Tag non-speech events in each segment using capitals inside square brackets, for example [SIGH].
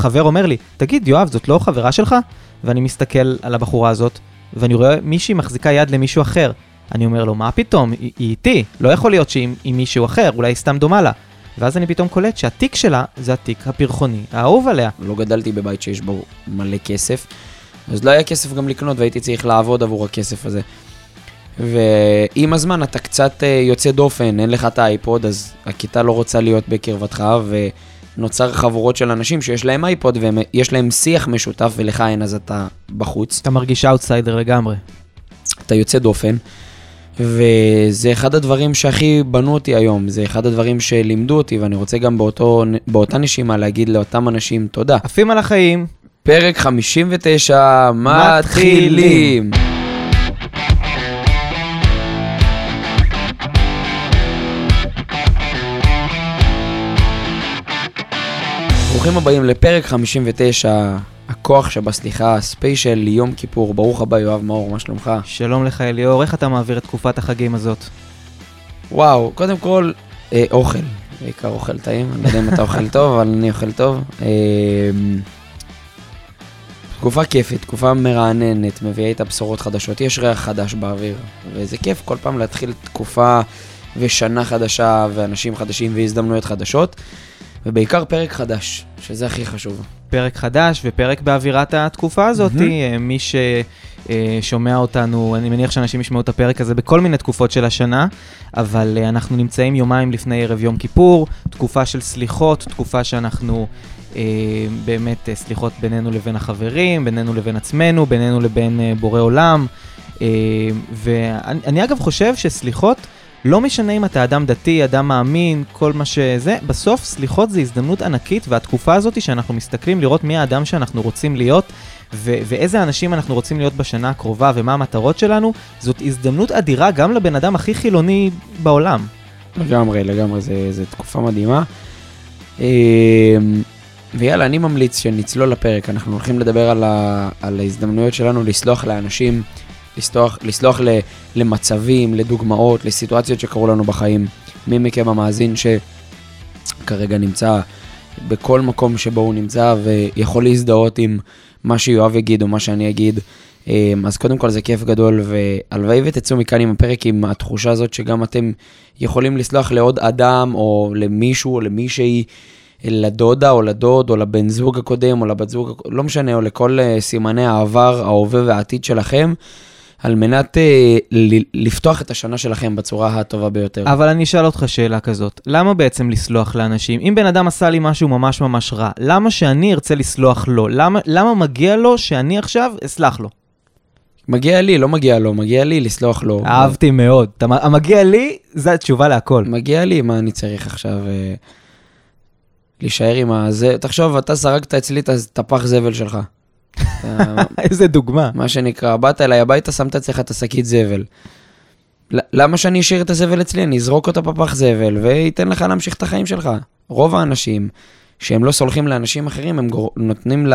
חבר אומר לי, תגיד, יואב, זאת לא חברה שלך? ואני מסתכל על הבחורה הזאת, ואני רואה מישהי מחזיקה יד למישהו אחר. אני אומר לו, מה פתאום? היא, היא איתי, לא יכול להיות שהיא עם מישהו אחר, אולי היא סתם דומה לה. ואז אני פתאום קולט שהתיק שלה זה התיק הפרחוני, האהוב עליה. לא גדלתי בבית שיש בו מלא כסף, אז לא היה כסף גם לקנות והייתי צריך לעבוד עבור הכסף הזה. ועם הזמן אתה קצת אה, יוצא דופן, אין לך את האייפוד, אז הכיתה לא רוצה להיות בקרבתך, ונוצר חבורות של אנשים שיש להם iPod ויש להם שיח משותף ולך אין, אז אתה בחוץ. אתה מרגיש אאוטסיידר לגמרי. אתה יוצא דופן. וזה אחד הדברים שהכי בנו אותי היום, זה אחד הדברים שלימדו אותי, ואני רוצה גם באותו, באותה נשימה להגיד לאותם אנשים תודה. עפים על החיים. פרק 59, מתחילים. ברוכים הבאים לפרק 59, הכוח שבסליחה, ספיישל יום כיפור. ברוך הבא, יואב מאור, מה שלומך? שלום לך, אליאור, איך אתה מעביר את תקופת החגים הזאת? וואו, קודם כל, אה, אוכל. בעיקר אוכל טעים, אני לא יודע אם אתה אוכל [LAUGHS] טוב, אבל אני אוכל טוב. אה, תקופה כיפית, תקופה מרעננת, מביאה איתה בשורות חדשות. יש ריח חדש באוויר, וזה כיף כל פעם להתחיל תקופה ושנה חדשה, ואנשים חדשים והזדמנויות חדשות. ובעיקר פרק חדש, שזה הכי חשוב. פרק חדש ופרק באווירת התקופה הזאת. Mm-hmm. מי ששומע אותנו, אני מניח שאנשים ישמעו את הפרק הזה בכל מיני תקופות של השנה, אבל אה, אנחנו נמצאים יומיים לפני ערב יום כיפור, תקופה של סליחות, תקופה שאנחנו אה, באמת סליחות בינינו לבין החברים, בינינו לבין עצמנו, בינינו לבין בורא עולם. ואני אגב חושב שסליחות... לא משנה אם אתה אדם דתי, אדם מאמין, כל מה שזה, בסוף סליחות זה הזדמנות ענקית, והתקופה הזאת שאנחנו מסתכלים לראות מי האדם שאנחנו רוצים להיות, ו- ואיזה אנשים אנחנו רוצים להיות בשנה הקרובה, ומה המטרות שלנו, זאת הזדמנות אדירה גם לבן אדם הכי חילוני בעולם. לגמרי, לגמרי, זו תקופה מדהימה. אמ, ויאללה, אני ממליץ שנצלול לפרק, אנחנו הולכים לדבר על, ה- על ההזדמנויות שלנו לסלוח לאנשים. לסלוח, לסלוח ל, למצבים, לדוגמאות, לסיטואציות שקרו לנו בחיים. מי מכם המאזין שכרגע נמצא בכל מקום שבו הוא נמצא ויכול להזדהות עם מה שיואב יגיד או מה שאני אגיד. אמ, אז קודם כל זה כיף גדול, והלוואי ותצאו מכאן עם הפרק עם התחושה הזאת שגם אתם יכולים לסלוח לעוד אדם או למישהו או למישהי, לדודה או לדוד או לבן זוג הקודם או לבת זוג, לא משנה, או לכל אה, סימני העבר, ההווה והעתיד שלכם. על מנת אה, לפתוח את השנה שלכם בצורה הטובה ביותר. אבל אני אשאל אותך שאלה כזאת, למה בעצם לסלוח לאנשים? אם בן אדם עשה לי משהו ממש ממש רע, למה שאני ארצה לסלוח לו? למה, למה מגיע לו שאני עכשיו אסלח לו? מגיע לי, לא מגיע לו, מגיע לי לסלוח לו. אהבתי מאוד. המגיע לי, זו התשובה להכל. מגיע לי, מה אני צריך עכשיו אה, להישאר עם הזה? תחשוב, אתה זרקת אצלי את הפח זבל שלך. איזה דוגמה. מה שנקרא, באת אליי הביתה, שמת אצלך את השקית זבל. למה שאני אשאיר את הזבל אצלי? אני אזרוק אותה בפח זבל ואתן לך להמשיך את החיים שלך. רוב האנשים שהם לא סולחים לאנשים אחרים, הם נותנים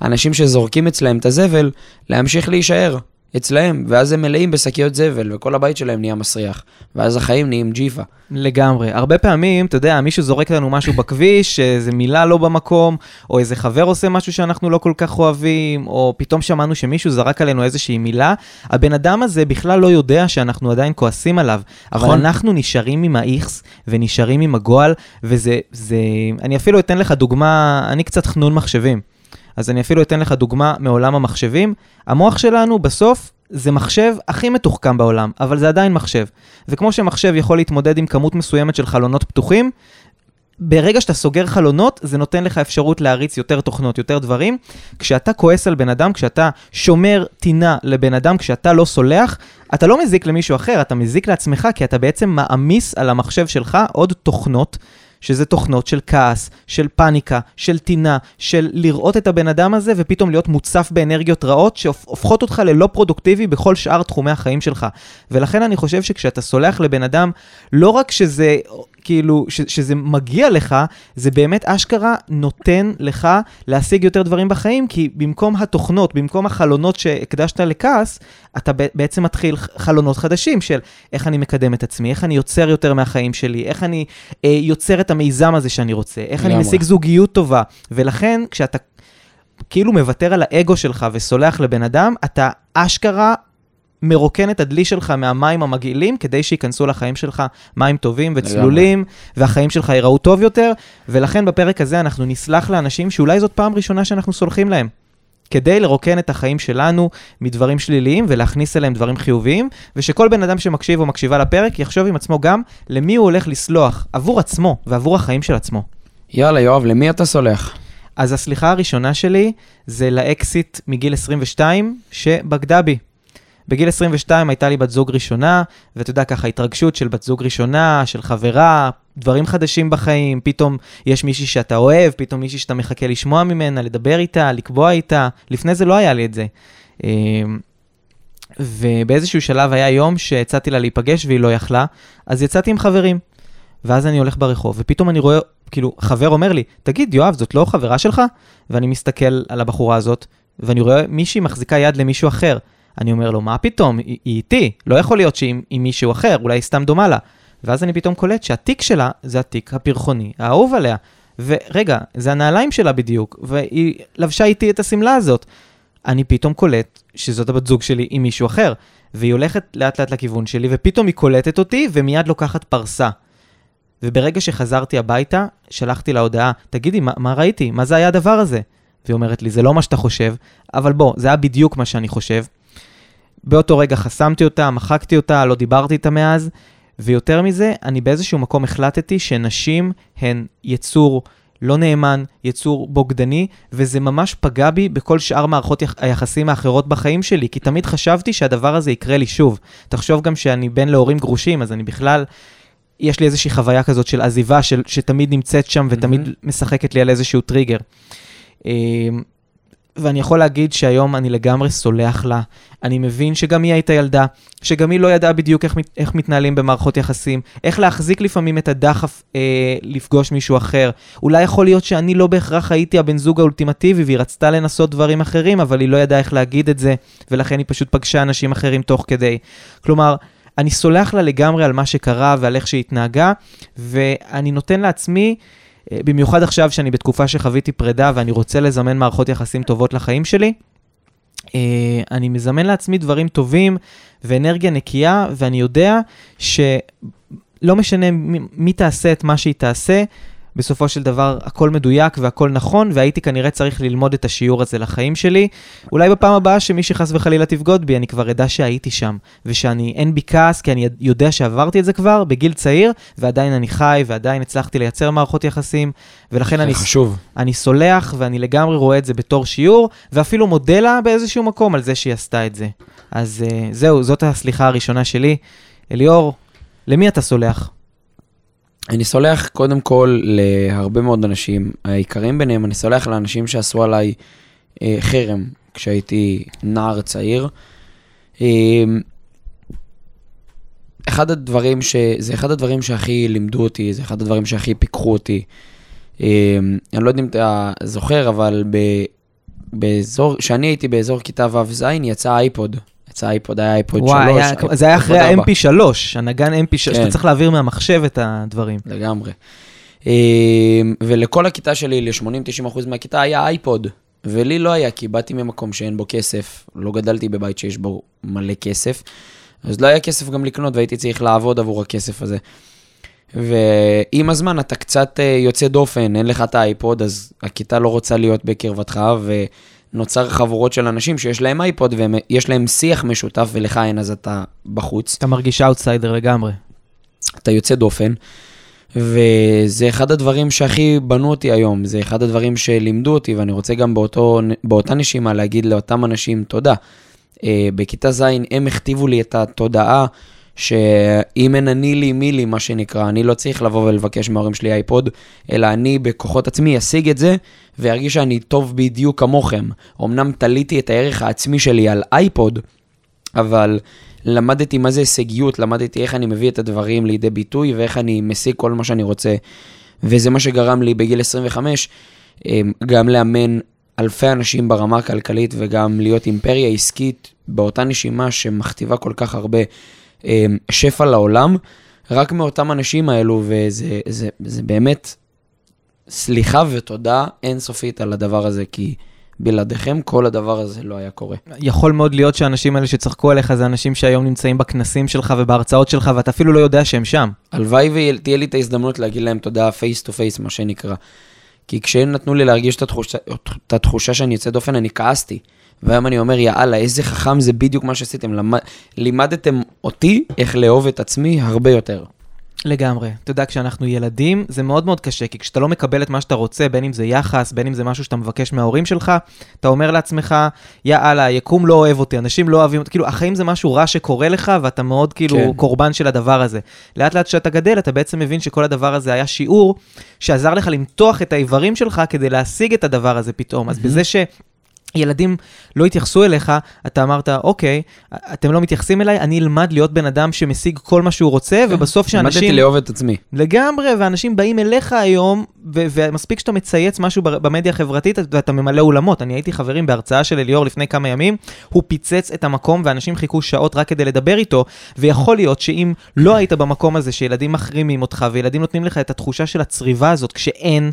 לאנשים שזורקים אצלהם את הזבל להמשיך להישאר. אצלהם, ואז הם מלאים בשקיות זבל, וכל הבית שלהם נהיה מסריח, ואז החיים נהיים ג'יפה. לגמרי. הרבה פעמים, אתה יודע, מישהו זורק לנו משהו בכביש, איזה מילה לא במקום, או איזה חבר עושה משהו שאנחנו לא כל כך אוהבים, או פתאום שמענו שמישהו זרק עלינו איזושהי מילה, הבן אדם הזה בכלל לא יודע שאנחנו עדיין כועסים עליו. נכון. אבל אנחנו נשארים עם האיכס, ונשארים עם הגועל, וזה, זה... אני אפילו אתן לך דוגמה, אני קצת חנון מחשבים. אז אני אפילו אתן לך דוגמה מעולם המחשבים. המוח שלנו בסוף זה מחשב הכי מתוחכם בעולם, אבל זה עדיין מחשב. וכמו שמחשב יכול להתמודד עם כמות מסוימת של חלונות פתוחים, ברגע שאתה סוגר חלונות, זה נותן לך אפשרות להריץ יותר תוכנות, יותר דברים. כשאתה כועס על בן אדם, כשאתה שומר טינה לבן אדם, כשאתה לא סולח, אתה לא מזיק למישהו אחר, אתה מזיק לעצמך, כי אתה בעצם מעמיס על המחשב שלך עוד תוכנות שזה תוכנות של כעס, של פאניקה, של טינה, של לראות את הבן אדם הזה ופתאום להיות מוצף באנרגיות רעות שהופכות אותך ללא פרודוקטיבי בכל שאר תחומי החיים שלך. ולכן אני חושב שכשאתה סולח לבן אדם, לא רק שזה כאילו, ש, שזה מגיע לך, זה באמת אשכרה נותן לך להשיג יותר דברים בחיים, כי במקום התוכנות, במקום החלונות שהקדשת לכעס, אתה בעצם מתחיל חלונות חדשים של איך אני מקדם את עצמי, איך אני יוצר יותר מהחיים שלי, איך אני אה, יוצר את המיזם הזה שאני רוצה, איך אני משיג זוגיות טובה. ולכן, כשאתה כאילו מוותר על האגו שלך וסולח לבן אדם, אתה אשכרה מרוקן את הדלי שלך מהמים המגעילים, כדי שייכנסו לחיים שלך מים טובים וצלולים, והחיים שלך ייראו טוב יותר, ולכן בפרק הזה אנחנו נסלח לאנשים שאולי זאת פעם ראשונה שאנחנו סולחים להם. כדי לרוקן את החיים שלנו מדברים שליליים ולהכניס אליהם דברים חיוביים, ושכל בן אדם שמקשיב או מקשיבה לפרק יחשוב עם עצמו גם למי הוא הולך לסלוח, עבור עצמו ועבור החיים של עצמו. יאללה, יואב, למי אתה סולח? אז הסליחה הראשונה שלי זה לאקסיט מגיל 22 שבגדה בי. בגיל 22 הייתה לי בת זוג ראשונה, ואתה יודע, ככה התרגשות של בת זוג ראשונה, של חברה, דברים חדשים בחיים, פתאום יש מישהי שאתה אוהב, פתאום מישהי שאתה מחכה לשמוע ממנה, לדבר איתה, לקבוע איתה. לפני זה לא היה לי את זה. אמ, ובאיזשהו שלב היה יום שהצעתי לה להיפגש והיא לא יכלה, אז יצאתי עם חברים. ואז אני הולך ברחוב, ופתאום אני רואה, כאילו, חבר אומר לי, תגיד, יואב, זאת לא חברה שלך? ואני מסתכל על הבחורה הזאת, ואני רואה מישהי מחזיקה יד למישהו אחר. אני אומר לו, מה פתאום? היא, איתי, לא יכול להיות שהיא עם מישהו אחר, אולי היא סתם דומה לה. ואז אני פתאום קולט שהתיק שלה זה התיק הפרחוני, האהוב עליה. ורגע, זה הנעליים שלה בדיוק, והיא לבשה איתי את השמלה הזאת. אני פתאום קולט שזאת הבת זוג שלי עם מישהו אחר, והיא הולכת לאט לאט לכיוון שלי, ופתאום היא קולטת אותי ומיד לוקחת פרסה. וברגע שחזרתי הביתה, שלחתי לה הודעה, תגידי, מה, מה ראיתי? מה זה היה הדבר הזה? והיא אומרת לי, זה לא מה שאתה חושב, אבל בוא, זה היה בדיוק מה שאני חושב. באותו רגע חסמתי אותה, מחקתי אותה, לא דיברתי איתה מאז, ויותר מזה, אני באיזשהו מקום החלטתי שנשים הן יצור לא נאמן, יצור בוגדני, וזה ממש פגע בי בכל שאר מערכות היחסים האחרות בחיים שלי, כי תמיד חשבתי שהדבר הזה יקרה לי שוב. תחשוב גם שאני בן להורים גרושים, אז אני בכלל, יש לי איזושהי חוויה כזאת של עזיבה, של, שתמיד נמצאת שם ותמיד mm-hmm. משחקת לי על איזשהו טריגר. ואני יכול להגיד שהיום אני לגמרי סולח לה. אני מבין שגם היא הייתה ילדה, שגם היא לא ידעה בדיוק איך, איך מתנהלים במערכות יחסים, איך להחזיק לפעמים את הדחף אה, לפגוש מישהו אחר. אולי יכול להיות שאני לא בהכרח הייתי הבן זוג האולטימטיבי והיא רצתה לנסות דברים אחרים, אבל היא לא ידעה איך להגיד את זה, ולכן היא פשוט פגשה אנשים אחרים תוך כדי. כלומר, אני סולח לה לגמרי על מה שקרה ועל איך שהיא התנהגה, ואני נותן לעצמי... אה, במיוחד עכשיו שאני בתקופה שחוויתי פרידה ואני רוצה לזמן מערכות יחסים טובות לחיים שלי, אה, אני מזמן לעצמי דברים טובים ואנרגיה נקייה, ואני יודע שלא משנה מי תעשה את מה שהיא תעשה, בסופו של דבר הכל מדויק והכל נכון, והייתי כנראה צריך ללמוד את השיעור הזה לחיים שלי. אולי בפעם הבאה שמי שחס וחלילה תבגוד בי, אני כבר אדע שהייתי שם, ושאני, אין בי כעס, כי אני יודע שעברתי את זה כבר בגיל צעיר, ועדיין אני חי, ועדיין הצלחתי לייצר מערכות יחסים, ולכן אני, חשוב. אני סולח, ואני לגמרי רואה את זה בתור שיעור, ואפילו מודה לה באיזשהו מקום על זה שהיא עשתה את זה. אז uh, זהו, זאת הסליחה הראשונה שלי. אליאור, למי אתה סולח? אני סולח קודם כל להרבה מאוד אנשים, העיקרים ביניהם, אני סולח לאנשים שעשו עליי אה, חרם כשהייתי נער צעיר. אה, אחד הדברים ש... זה אחד הדברים שהכי לימדו אותי, זה אחד הדברים שהכי פיקחו אותי. אה, אני לא יודע אם אתה זוכר, אבל ב... באזור, כשאני הייתי באזור כיתה ו'-ז', יצא אייפוד. יצא אייפוד, היה אייפוד 3. וואי, זה היה אחרי ה-MP3, הנגן MP3, כן. שאתה צריך להעביר מהמחשב את הדברים. לגמרי. אמ, ולכל הכיתה שלי, ל-80-90% מהכיתה, היה iPod. ולי לא היה, כי באתי ממקום שאין בו כסף, לא גדלתי בבית שיש בו מלא כסף, אז לא היה כסף גם לקנות, והייתי צריך לעבוד עבור הכסף הזה. ועם הזמן אתה קצת אה, יוצא דופן, אין לך את ה iPod, אז הכיתה לא רוצה להיות בקרבתך, ו... נוצר חבורות של אנשים שיש להם iPod ויש להם שיח משותף ולך אין, אז אתה בחוץ. אתה מרגיש אאוטסיידר לגמרי. אתה יוצא דופן, וזה אחד הדברים שהכי בנו אותי היום, זה אחד הדברים שלימדו אותי, ואני רוצה גם באותו, באותה נשימה להגיד לאותם אנשים תודה. אה, בכיתה ז' הם הכתיבו לי את התודעה שאם אין אני לי, מי לי, מה שנקרא, אני לא צריך לבוא ולבקש מההורים שלי אייפוד, אלא אני בכוחות עצמי אשיג את זה, וארגיש שאני טוב בדיוק כמוכם. אמנם תליתי את הערך העצמי שלי על אייפוד, אבל למדתי מה זה הישגיות, למדתי איך אני מביא את הדברים לידי ביטוי ואיך אני משיג כל מה שאני רוצה. וזה מה שגרם לי בגיל 25 אמ, גם לאמן אלפי אנשים ברמה הכלכלית וגם להיות אימפריה עסקית באותה נשימה שמכתיבה כל כך הרבה שפע לעולם, רק מאותם אנשים האלו, וזה זה, זה באמת סליחה ותודה אינסופית על הדבר הזה, כי בלעדיכם כל הדבר הזה לא היה קורה. יכול מאוד להיות שהאנשים האלה שצחקו עליך זה אנשים שהיום נמצאים בכנסים שלך ובהרצאות שלך, ואתה אפילו לא יודע שהם שם. הלוואי ותהיה לי את ההזדמנות להגיד להם תודה face to face, מה שנקרא. כי כשהם נתנו לי להרגיש את התחושה, את התחושה שאני יוצא דופן, אני כעסתי. והיום אני אומר, יאללה, איזה חכם זה בדיוק מה שעשיתם. למד, לימדתם אותי איך לאהוב את עצמי הרבה יותר. לגמרי. אתה יודע, כשאנחנו ילדים, זה מאוד מאוד קשה, כי כשאתה לא מקבל את מה שאתה רוצה, בין אם זה יחס, בין אם זה משהו שאתה מבקש מההורים שלך, אתה אומר לעצמך, יאללה, היקום לא אוהב אותי, אנשים לא אוהבים אותי, כאילו, החיים זה משהו רע שקורה לך, ואתה מאוד כאילו כן. קורבן של הדבר הזה. לאט לאט כשאתה גדל, אתה בעצם מבין שכל הדבר הזה היה שיעור שעזר לך למתוח את האיברים שלך כדי להשיג את הדבר הזה פתאום. אז בזה ש... ילדים לא התייחסו אליך, אתה אמרת, אוקיי, אתם לא מתייחסים אליי, אני אלמד להיות בן אדם שמשיג כל מה שהוא רוצה, כן. ובסוף שאנשים... למדתי לאהוב את עצמי. לגמרי, ואנשים באים אליך היום, ו- ומספיק שאתה מצייץ משהו במדיה החברתית, ואתה ממלא אולמות. אני הייתי חברים בהרצאה של אליאור לפני כמה ימים, הוא פיצץ את המקום, ואנשים חיכו שעות רק כדי לדבר איתו, ויכול להיות שאם לא היית במקום הזה, שילדים מחרימים אותך, וילדים נותנים לך את התחושה של הצריבה הזאת, כשאין,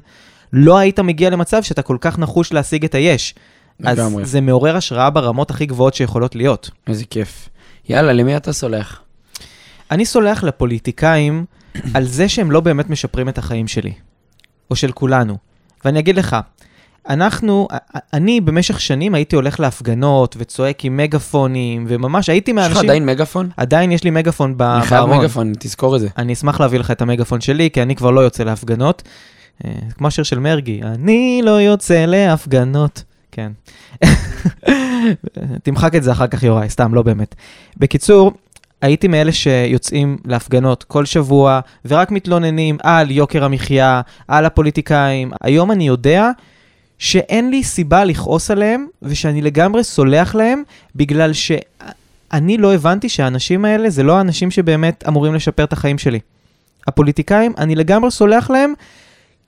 לא היית מגיע למצב שאתה כל כך נחוש להשיג את היש. לגמרי. אז זה מעורר השראה ברמות הכי גבוהות שיכולות להיות. איזה כיף. יאללה, למי אתה סולח? אני סולח לפוליטיקאים על זה שהם לא באמת משפרים את החיים שלי, או של כולנו. ואני אגיד לך, אנחנו, אני במשך שנים הייתי הולך להפגנות וצועק עם מגפונים, וממש הייתי מהאנשים... יש לך עדיין מגפון? עדיין יש לי מגפון בארון. אני חייב מגפון, תזכור את זה. אני אשמח להביא לך את המגפון שלי, כי אני כבר לא יוצא להפגנות. אה, כמו השיר של מרגי, אני לא יוצא להפגנות. כן. [LAUGHS] תמחק את זה אחר כך, יוראי, סתם, לא באמת. בקיצור, הייתי מאלה שיוצאים להפגנות כל שבוע, ורק מתלוננים על יוקר המחיה, על הפוליטיקאים. היום אני יודע שאין לי סיבה לכעוס עליהם, ושאני לגמרי סולח להם, בגלל שאני לא הבנתי שהאנשים האלה זה לא האנשים שבאמת אמורים לשפר את החיים שלי. הפוליטיקאים, אני לגמרי סולח להם,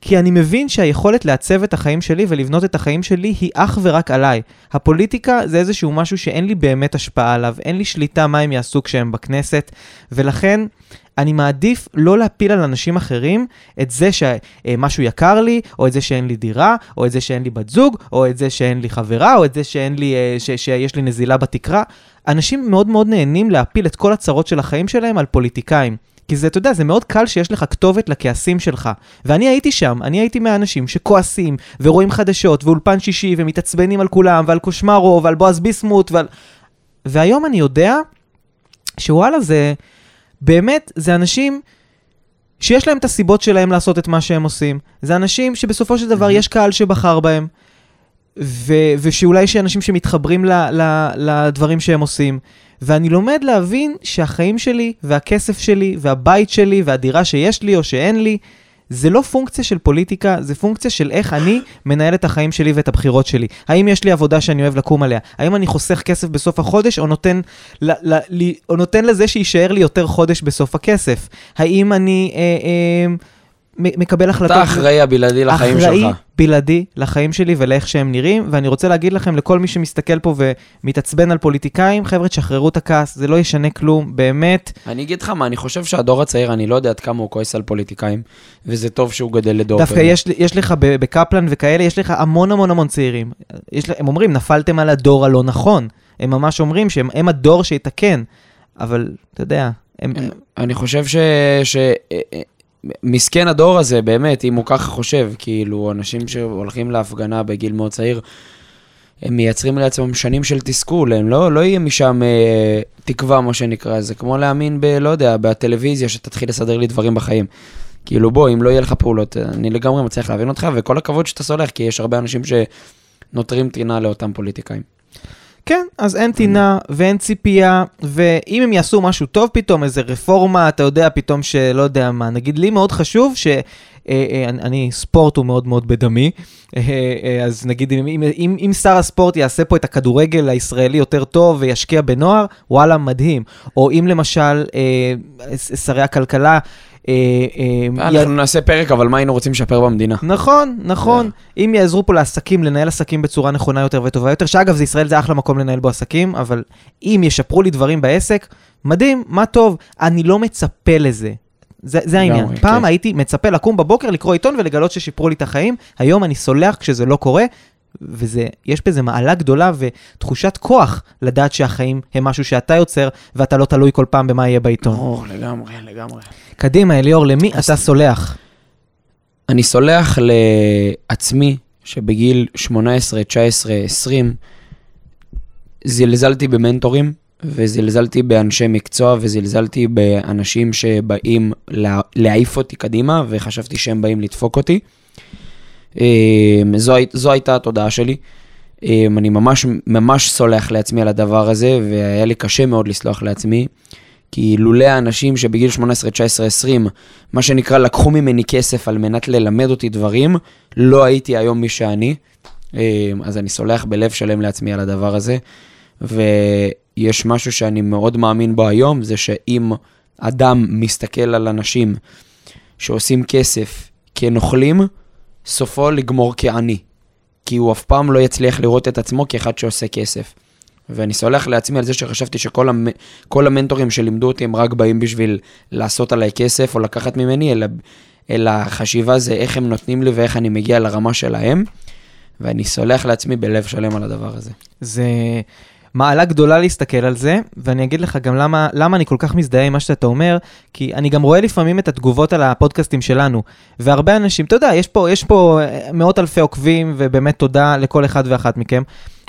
כי אני מבין שהיכולת לעצב את החיים שלי ולבנות את החיים שלי היא אך ורק עליי. הפוליטיקה זה איזשהו משהו שאין לי באמת השפעה עליו, אין לי שליטה מה הם יעשו כשהם בכנסת, ולכן אני מעדיף לא להפיל על אנשים אחרים את זה שמשהו יקר לי, או את זה שאין לי דירה, או את זה שאין לי בת זוג, או את זה שאין לי חברה, או את זה שאין לי, אה, ש, שיש לי נזילה בתקרה. אנשים מאוד מאוד נהנים להפיל את כל הצרות של החיים שלהם על פוליטיקאים. כי זה, אתה יודע, זה מאוד קל שיש לך כתובת לכעסים שלך. ואני הייתי שם, אני הייתי מהאנשים שכועסים, ורואים חדשות, ואולפן שישי, ומתעצבנים על כולם, ועל קושמרו, ועל בועז ביסמוט, ועל... והיום אני יודע שוואלה, זה... באמת, זה אנשים שיש להם את הסיבות שלהם לעשות את מה שהם עושים. זה אנשים שבסופו של דבר יש קהל שבחר בהם, ו- ושאולי יש אנשים שמתחברים ל- ל- לדברים שהם עושים. ואני לומד להבין שהחיים שלי, והכסף שלי, והבית שלי, והדירה שיש לי או שאין לי, זה לא פונקציה של פוליטיקה, זה פונקציה של איך אני מנהל את החיים שלי ואת הבחירות שלי. האם יש לי עבודה שאני אוהב לקום עליה? האם אני חוסך כסף בסוף החודש, או נותן, ל, ל, ל, או נותן לזה שיישאר לי יותר חודש בסוף הכסף? האם אני... אה, אה, מקבל החלטות. אתה אחראי הבלעדי לחיים אחראי שלך. בלעדי לחיים שלי ולאיך שהם נראים, ואני רוצה להגיד לכם, לכל מי שמסתכל פה ומתעצבן על פוליטיקאים, חבר'ה, תשחררו את הכעס, זה לא ישנה כלום, באמת. אני אגיד לך מה, אני חושב שהדור הצעיר, אני לא יודע עד כמה הוא כועס על פוליטיקאים, וזה טוב שהוא גדל לדור. דווקא יש, יש לך בקפלן וכאלה, יש לך המון המון המון צעירים. יש, הם אומרים, נפלתם על הדור הלא נכון. הם ממש אומרים שהם הדור שיתקן, אבל אתה יודע, הם... אני חושב ש... ש... מסכן הדור הזה, באמת, אם הוא ככה חושב, כאילו, אנשים שהולכים להפגנה בגיל מאוד צעיר, הם מייצרים לעצמם שנים של תסכול, הם לא, לא יהיה משם אה, תקווה, מה שנקרא, זה כמו להאמין ב... לא יודע, בטלוויזיה, שתתחיל לסדר לי דברים בחיים. כאילו, בוא, אם לא יהיה לך פעולות, אני לגמרי מצליח להבין אותך, וכל הכבוד שאתה סולח, כי יש הרבה אנשים שנותרים טינה לאותם פוליטיקאים. כן, אז אין טינה ואין ציפייה, ואם הם יעשו משהו טוב פתאום, איזה רפורמה, אתה יודע, פתאום שלא יודע מה, נגיד לי מאוד חשוב ש... אה, אה, אני, ספורט הוא מאוד מאוד בדמי, אה, אז נגיד אם, אם, אם, שר הספורט יעשה פה את הכדורגל הישראלי יותר טוב וישקיע בנוער, וואלה, מדהים. או אם למשל שרי הכלכלה אנחנו נעשה פרק, אבל מה היינו רוצים לשפר במדינה? נכון, נכון. אם יעזרו פה לעסקים לנהל עסקים בצורה נכונה יותר וטובה יותר, שאגב, זה ישראל זה אחלה מקום לנהל בו עסקים, אבל אם ישפרו לי דברים בעסק, מדהים, מה טוב. אני לא מצפה לזה. זה, זה העניין. פעם כן. הייתי מצפה לקום בבוקר, לקרוא עיתון ולגלות ששיפרו לי את החיים, היום אני סולח כשזה לא קורה, ויש בזה מעלה גדולה ותחושת כוח לדעת שהחיים הם משהו שאתה יוצר, ואתה לא תלוי כל פעם במה יהיה בעיתון. ברור, לגמרי, לגמרי. קדימה, אליאור, למי אתה סולח? אני סולח לעצמי שבגיל 18, 19, 20 זלזלתי במנטורים וזלזלתי באנשי מקצוע וזלזלתי באנשים שבאים לה- להעיף אותי קדימה וחשבתי שהם באים לדפוק אותי. אמ, זו, זו הייתה התודעה שלי. אמ, אני ממש ממש סולח לעצמי על הדבר הזה והיה לי קשה מאוד לסלוח לעצמי. כי לולא האנשים שבגיל 18, 19, 20, מה שנקרא, לקחו ממני כסף על מנת ללמד אותי דברים, לא הייתי היום מי שאני. אה, אז אני סולח בלב שלם לעצמי על הדבר הזה. ויש משהו שאני מאוד מאמין בו היום, זה שאם אדם מסתכל על אנשים שעושים כסף כנוכלים, סופו לגמור כעני. כי הוא אף פעם לא יצליח לראות את עצמו כאחד שעושה כסף. ואני סולח לעצמי על זה שחשבתי שכל המ... המנטורים שלימדו אותי הם רק באים בשביל לעשות עליי כסף או לקחת ממני, אלא, אלא החשיבה זה איך הם נותנים לי ואיך אני מגיע לרמה שלהם. ואני סולח לעצמי בלב שלם על הדבר הזה. זה מעלה גדולה להסתכל על זה, ואני אגיד לך גם למה, למה אני כל כך מזדהה עם מה שאתה אומר, כי אני גם רואה לפעמים את התגובות על הפודקאסטים שלנו, והרבה אנשים, אתה יודע, יש פה, יש פה אה, מאות אלפי עוקבים, ובאמת תודה לכל אחד ואחת מכם.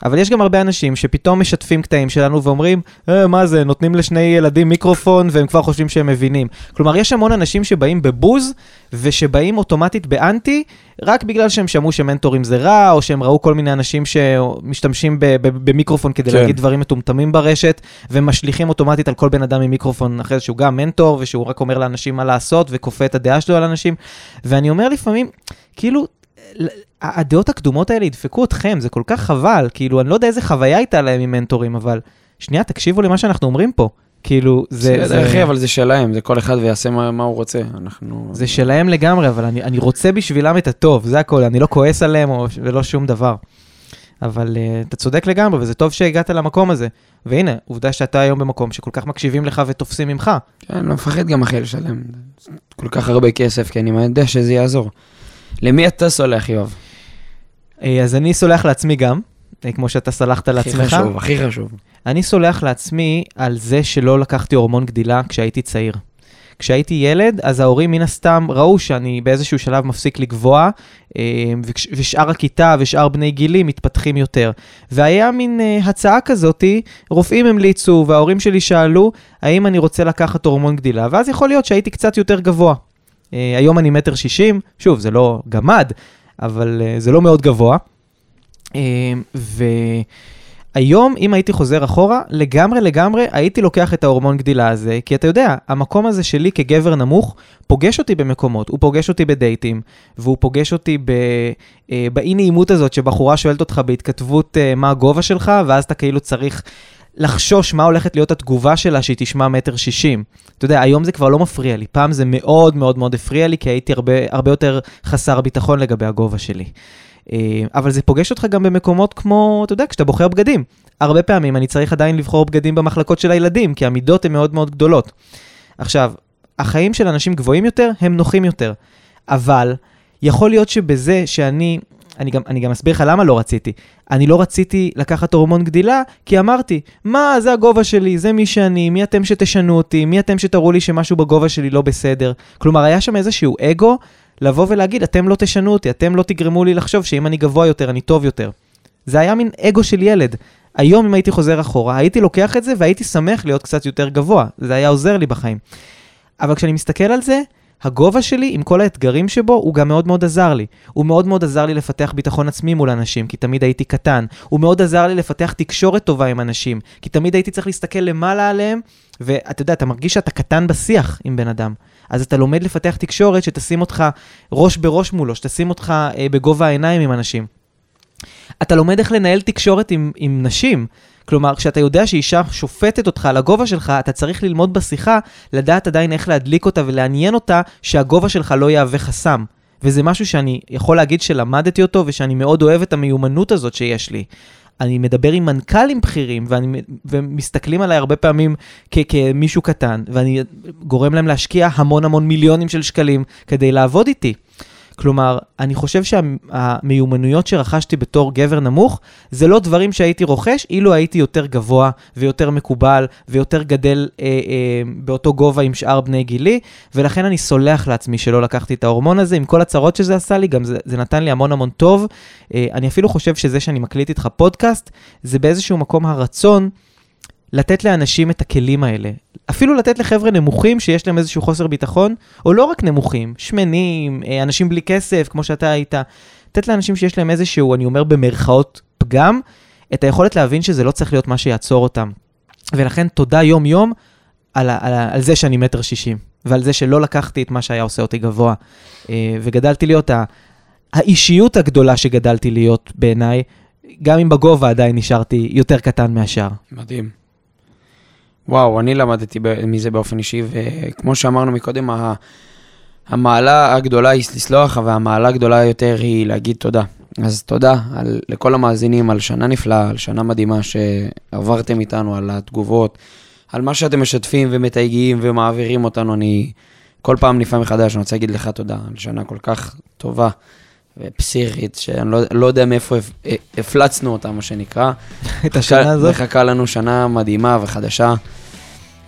אבל יש גם הרבה אנשים שפתאום משתפים קטעים שלנו ואומרים, אה, מה זה, נותנים לשני ילדים מיקרופון והם כבר חושבים שהם מבינים. כלומר, יש המון אנשים שבאים בבוז ושבאים אוטומטית באנטי, רק בגלל שהם שמעו שמנטורים זה רע, או שהם ראו כל מיני אנשים שמשתמשים במיקרופון כדי כן. להגיד דברים מטומטמים ברשת, ומשליכים אוטומטית על כל בן אדם עם מיקרופון אחרי זה שהוא גם מנטור, ושהוא רק אומר לאנשים מה לעשות, וכופה את הדעה שלו על אנשים. ואני אומר לפעמים, כאילו, הדעות הקדומות האלה ידפקו אתכם, זה כל כך חבל, כאילו, אני לא יודע איזה חוויה הייתה להם עם מנטורים, אבל שנייה, תקשיבו למה שאנחנו אומרים פה. כאילו, זה... בסדר, אחי, אבל זה שלהם, זה כל אחד ויעשה מה, מה הוא רוצה. אנחנו... זה שלהם לגמרי, אבל אני, אני רוצה בשבילם את הטוב, זה הכל, אני לא כועס עליהם או, ולא שום דבר. אבל uh, אתה צודק לגמרי, וזה טוב שהגעת למקום הזה. והנה, עובדה שאתה היום במקום שכל כך מקשיבים לך ותופסים ממך. כן, אני לא מפחד גם אחי לשלם כל כך הרבה כסף, כי אני יודע שזה יעזור. למי אתה סולח, יואב? Uh, אז אני סולח לעצמי גם, uh, כמו שאתה סלחת הכי לעצמך. חשוב, הכי חשוב. אני סולח לעצמי על זה שלא לקחתי הורמון גדילה כשהייתי צעיר. כשהייתי ילד, אז ההורים מן הסתם ראו שאני באיזשהו שלב מפסיק לגבוה, אה, ושאר הכיתה ושאר בני גילי מתפתחים יותר. והיה מין אה, הצעה כזאתי, רופאים המליצו וההורים שלי שאלו, האם אני רוצה לקחת הורמון גדילה, ואז יכול להיות שהייתי קצת יותר גבוה. אה, היום אני מטר שישים, שוב, זה לא גמד, אבל אה, זה לא מאוד גבוה. אה, ו... היום, אם הייתי חוזר אחורה, לגמרי לגמרי הייתי לוקח את ההורמון גדילה הזה, כי אתה יודע, המקום הזה שלי כגבר נמוך פוגש אותי במקומות, הוא פוגש אותי בדייטים, והוא פוגש אותי ב, אה, באי נעימות הזאת שבחורה שואלת אותך בהתכתבות מה הגובה שלך, ואז אתה כאילו צריך לחשוש מה הולכת להיות התגובה שלה שהיא תשמע מטר שישים. אתה יודע, היום זה כבר לא מפריע לי, פעם זה מאוד מאוד מאוד הפריע לי, כי הייתי הרבה, הרבה יותר חסר ביטחון לגבי הגובה שלי. אה, אבל זה פוגש אותך גם במקומות כמו, אתה יודע, כשאתה בוחר בגדים. הרבה פעמים אני צריך עדיין לבחור בגדים במחלקות של הילדים, כי המידות הן מאוד מאוד גדולות. עכשיו, החיים של אנשים גבוהים יותר הם נוחים יותר, אבל יכול להיות שבזה שאני, אני גם, אני גם אסביר לך למה לא רציתי. אני לא רציתי לקחת הורמון גדילה, כי אמרתי, מה, זה הגובה שלי, זה מי שאני, מי אתם שתשנו אותי, מי אתם שתראו לי שמשהו בגובה שלי לא בסדר. כלומר, היה שם איזשהו אגו לבוא ולהגיד, אתם לא תשנו אותי, אתם לא תגרמו לי לחשוב שאם אני גבוה יותר, אני טוב יותר. זה היה מין אגו של ילד. היום, אם הייתי חוזר אחורה, הייתי לוקח את זה והייתי שמח להיות קצת יותר גבוה. זה היה עוזר לי בחיים. אבל כשאני מסתכל על זה, הגובה שלי, עם כל האתגרים שבו, הוא גם מאוד מאוד עזר לי. הוא מאוד מאוד עזר לי לפתח ביטחון עצמי מול אנשים, כי תמיד הייתי קטן. הוא מאוד עזר לי לפתח תקשורת טובה עם אנשים, כי תמיד הייתי צריך להסתכל למעלה עליהם, ואתה יודע, אתה מרגיש שאתה קטן בשיח עם בן אדם. אז אתה לומד לפתח תקשורת שתשים אותך ראש בראש מולו, שתשים אותך אה, בגובה העיניים עם אנשים. אתה לומד איך לנהל תקשורת עם, עם נשים. כלומר, כשאתה יודע שאישה שופטת אותך על הגובה שלך, אתה צריך ללמוד בשיחה, לדעת עדיין איך להדליק אותה ולעניין אותה, שהגובה שלך לא יהווה חסם. וזה משהו שאני יכול להגיד שלמדתי אותו, ושאני מאוד אוהב את המיומנות הזאת שיש לי. אני מדבר עם מנכ"לים בכירים, ואני, ומסתכלים עליי הרבה פעמים כ, כמישהו קטן, ואני גורם להם להשקיע המון המון מיליונים של שקלים כדי לעבוד איתי. כלומר, אני חושב שהמיומנויות שרכשתי בתור גבר נמוך, זה לא דברים שהייתי רוכש אילו הייתי יותר גבוה ויותר מקובל ויותר גדל אה, אה, באותו גובה עם שאר בני גילי, ולכן אני סולח לעצמי שלא לקחתי את ההורמון הזה, עם כל הצרות שזה עשה לי, גם זה, זה נתן לי המון המון טוב. אה, אני אפילו חושב שזה שאני מקליט איתך פודקאסט, זה באיזשהו מקום הרצון. לתת לאנשים את הכלים האלה. אפילו לתת לחבר'ה נמוכים שיש להם איזשהו חוסר ביטחון, או לא רק נמוכים, שמנים, אה, אנשים בלי כסף, כמו שאתה היית, לתת לאנשים שיש להם איזשהו, אני אומר במרכאות, פגם, את היכולת להבין שזה לא צריך להיות מה שיעצור אותם. ולכן תודה יום-יום על, על, על זה שאני מטר שישים, ועל זה שלא לקחתי את מה שהיה עושה אותי גבוה, אה, וגדלתי להיות ה, האישיות הגדולה שגדלתי להיות בעיניי, גם אם בגובה עדיין נשארתי יותר קטן מהשאר. מדהים. וואו, אני למדתי מזה באופן אישי, וכמו שאמרנו מקודם, המעלה הגדולה היא לסלוח, והמעלה הגדולה יותר היא להגיד תודה. אז תודה על, לכל המאזינים על שנה נפלאה, על שנה מדהימה שעברתם איתנו, על התגובות, על מה שאתם משתפים ומתייגים ומעבירים אותנו. אני כל פעם נפעם מחדש, אני רוצה להגיד לך תודה על שנה כל כך טובה ופסיכית, שאני לא, לא יודע מאיפה הפלצנו אותה, מה שנקרא. [LAUGHS] את השנה הזאת? מחכה לנו שנה מדהימה וחדשה.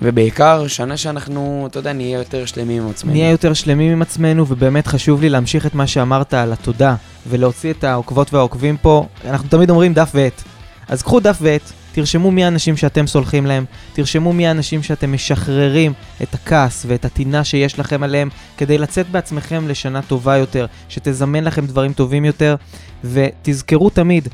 ובעיקר, שנה שאנחנו, אתה יודע, נהיה יותר שלמים עם עצמנו. נהיה יותר שלמים עם עצמנו, ובאמת חשוב לי להמשיך את מה שאמרת על התודה, ולהוציא את העוקבות והעוקבים פה. אנחנו תמיד אומרים דף ועט. אז קחו דף ועט, תרשמו מי האנשים שאתם סולחים להם, תרשמו מי האנשים שאתם משחררים את הכעס ואת הטינה שיש לכם עליהם, כדי לצאת בעצמכם לשנה טובה יותר, שתזמן לכם דברים טובים יותר, ותזכרו תמיד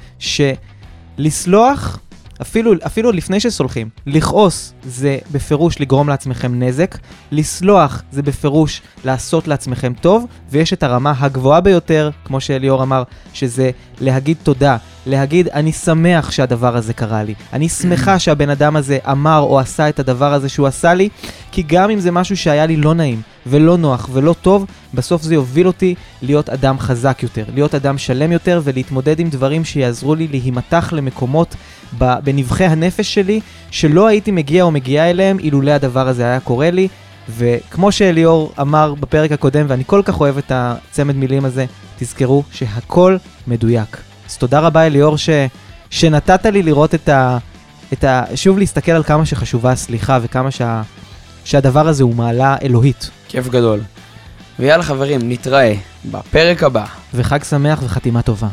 שלסלוח אפילו, אפילו לפני שסולחים, לכעוס זה בפירוש לגרום לעצמכם נזק, לסלוח זה בפירוש לעשות לעצמכם טוב, ויש את הרמה הגבוהה ביותר, כמו שאליאור אמר, שזה להגיד תודה, להגיד אני שמח שהדבר הזה קרה לי, אני שמחה [CLEARS THROAT] שהבן אדם הזה אמר או עשה את הדבר הזה שהוא עשה לי, כי גם אם זה משהו שהיה לי לא נעים, ולא נוח ולא טוב, בסוף זה יוביל אותי להיות אדם חזק יותר, להיות אדם שלם יותר ולהתמודד עם דברים שיעזרו לי להימתח למקומות בנבחי הנפש שלי, שלא הייתי מגיע או מגיעה אליהם אילולא הדבר הזה היה קורה לי. וכמו שאליאור אמר בפרק הקודם, ואני כל כך אוהב את הצמד מילים הזה, תזכרו שהכל מדויק. אז תודה רבה אליאור ש... שנתת לי לראות את ה... את ה... שוב להסתכל על כמה שחשובה הסליחה וכמה שה... שהדבר הזה הוא מעלה אלוהית. כיף גדול. ויאללה חברים, נתראה בפרק הבא. וחג שמח וחתימה טובה.